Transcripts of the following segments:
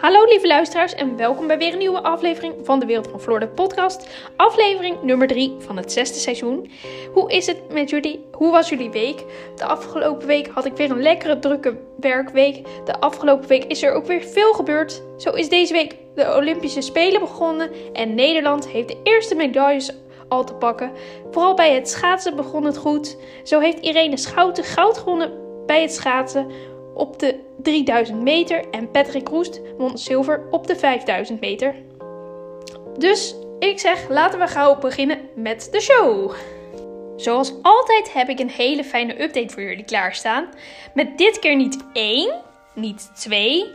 Hallo lieve luisteraars en welkom bij weer een nieuwe aflevering van de Wereld van Floor, de podcast. Aflevering nummer 3 van het zesde seizoen. Hoe is het met jullie? Hoe was jullie week? De afgelopen week had ik weer een lekkere drukke werkweek. De afgelopen week is er ook weer veel gebeurd. Zo is deze week de Olympische Spelen begonnen en Nederland heeft de eerste medailles al te pakken. Vooral bij het schaatsen begon het goed. Zo heeft Irene Schouten goud gewonnen bij het schaatsen op de 3000 meter en Patrick Roest won zilver op de 5000 meter. Dus ik zeg, laten we gauw beginnen met de show. Zoals altijd heb ik een hele fijne update voor jullie klaarstaan. Met dit keer niet één, niet twee,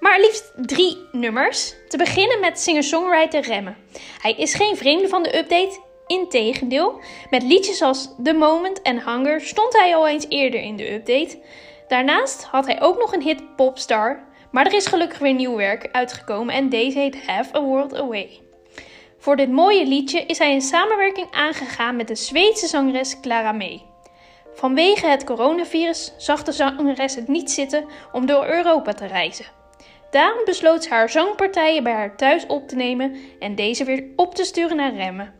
maar liefst drie nummers. Te beginnen met singer-songwriter Remmen. Hij is geen vreemde van de update, integendeel. Met liedjes als The Moment en Hunger stond hij al eens eerder in de update. Daarnaast had hij ook nog een hit Popstar, maar er is gelukkig weer nieuw werk uitgekomen en deze heet Have a World Away. Voor dit mooie liedje is hij een samenwerking aangegaan met de Zweedse zangeres Clara May. Vanwege het coronavirus zag de zangeres het niet zitten om door Europa te reizen. Daarom besloot ze haar zangpartijen bij haar thuis op te nemen en deze weer op te sturen naar Remmen.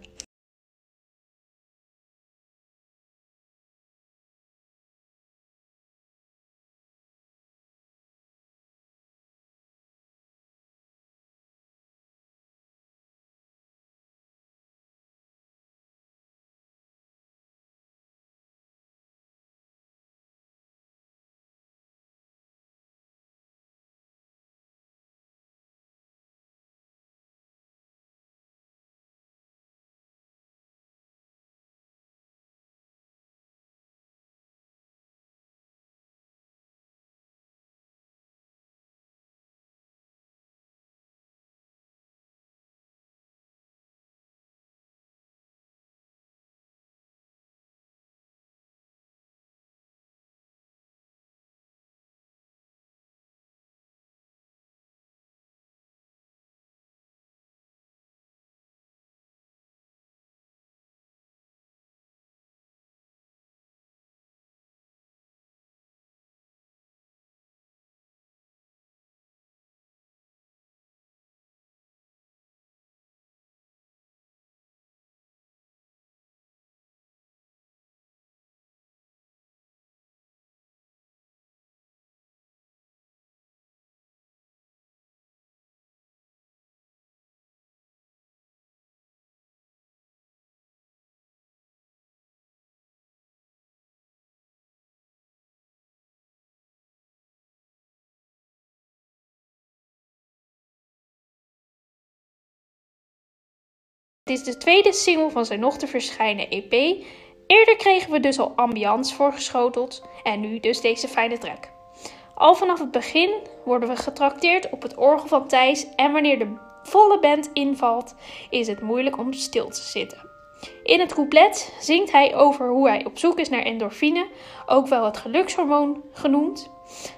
Het is de tweede single van zijn nog te verschijnen EP. Eerder kregen we dus al Ambiance voorgeschoteld en nu dus deze fijne track. Al vanaf het begin worden we getrakteerd op het orgel van Thijs en wanneer de volle band invalt, is het moeilijk om stil te zitten. In het couplet zingt hij over hoe hij op zoek is naar endorfine, ook wel het gelukshormoon genoemd.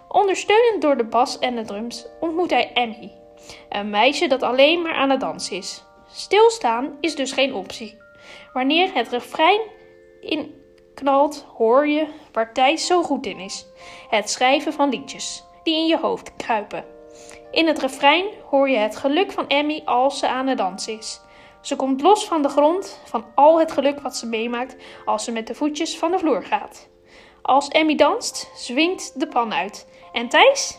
Ondersteunend door de bas en de drums ontmoet hij Emmy, een meisje dat alleen maar aan het dansen is. Stilstaan is dus geen optie. Wanneer het refrein inknalt, hoor je waar Thijs zo goed in is: het schrijven van liedjes die in je hoofd kruipen. In het refrein hoor je het geluk van Emmy als ze aan het dansen is. Ze komt los van de grond van al het geluk wat ze meemaakt als ze met de voetjes van de vloer gaat. Als Emmy danst, zwingt de pan uit. En Thijs?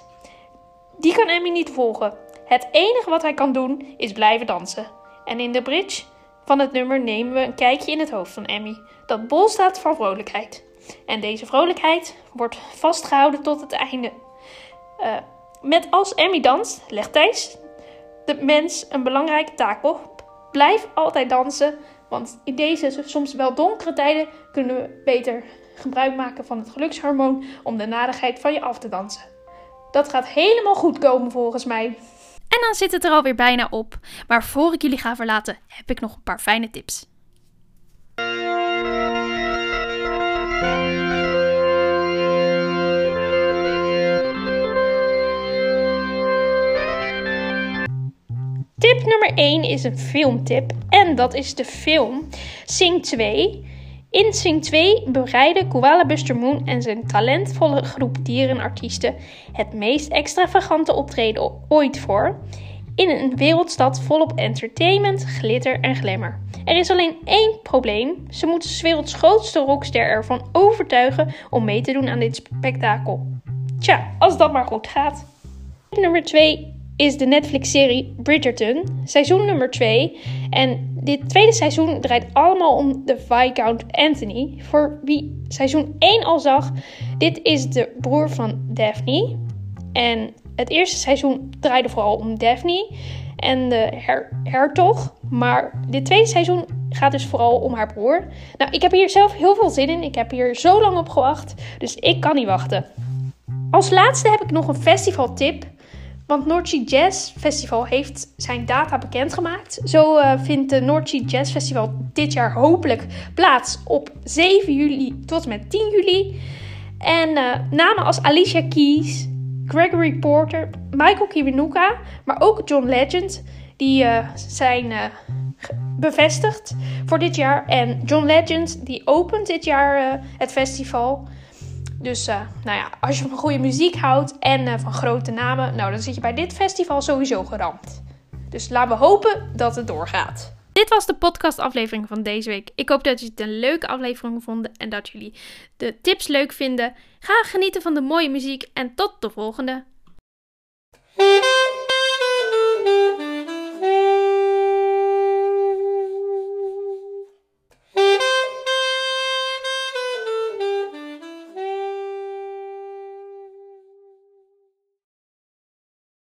Die kan Emmy niet volgen. Het enige wat hij kan doen is blijven dansen. En in de bridge van het nummer nemen we een kijkje in het hoofd van Emmy, dat bol staat van vrolijkheid. En deze vrolijkheid wordt vastgehouden tot het einde. Uh, met als Emmy danst, legt Thijs de mens een belangrijke taak op. Blijf altijd dansen, want in deze soms wel donkere tijden kunnen we beter gebruik maken van het gelukshormoon om de nadigheid van je af te dansen. Dat gaat helemaal goed komen volgens mij. En dan zit het er alweer bijna op. Maar voor ik jullie ga verlaten, heb ik nog een paar fijne tips. Tip nummer 1 is een filmtip en dat is de film Sing 2. In Sing 2 bereiden Koala Buster Moon en zijn talentvolle groep dierenartiesten het meest extravagante optreden ooit voor. In een wereldstad volop entertainment, glitter en glamour. Er is alleen één probleem. Ze moeten de werelds grootste rockster ervan overtuigen om mee te doen aan dit spektakel. Tja, als dat maar goed gaat. Nummer 2 is de Netflix-serie Bridgerton, seizoen nummer 2. En dit tweede seizoen draait allemaal om de Viscount Anthony. Voor wie seizoen 1 al zag, dit is de broer van Daphne. En het eerste seizoen draaide vooral om Daphne en de her hertog. Maar dit tweede seizoen gaat dus vooral om haar broer. Nou, ik heb hier zelf heel veel zin in. Ik heb hier zo lang op gewacht, dus ik kan niet wachten. Als laatste heb ik nog een festivaltip. Want Noordse Jazz Festival heeft zijn data bekendgemaakt. Zo uh, vindt de Noordse Jazz Festival dit jaar hopelijk plaats op 7 juli tot en met 10 juli. En uh, namen als Alicia Keys, Gregory Porter, Michael Kiwanuka, maar ook John Legend, die uh, zijn bevestigd voor dit jaar. En John Legend, die opent dit jaar het festival. Dus uh, nou ja, als je van goede muziek houdt en uh, van grote namen, nou dan zit je bij dit festival sowieso geramd. Dus laten we hopen dat het doorgaat. Dit was de podcastaflevering van deze week. Ik hoop dat jullie het een leuke aflevering vonden en dat jullie de tips leuk vinden. Ga genieten van de mooie muziek en tot de volgende.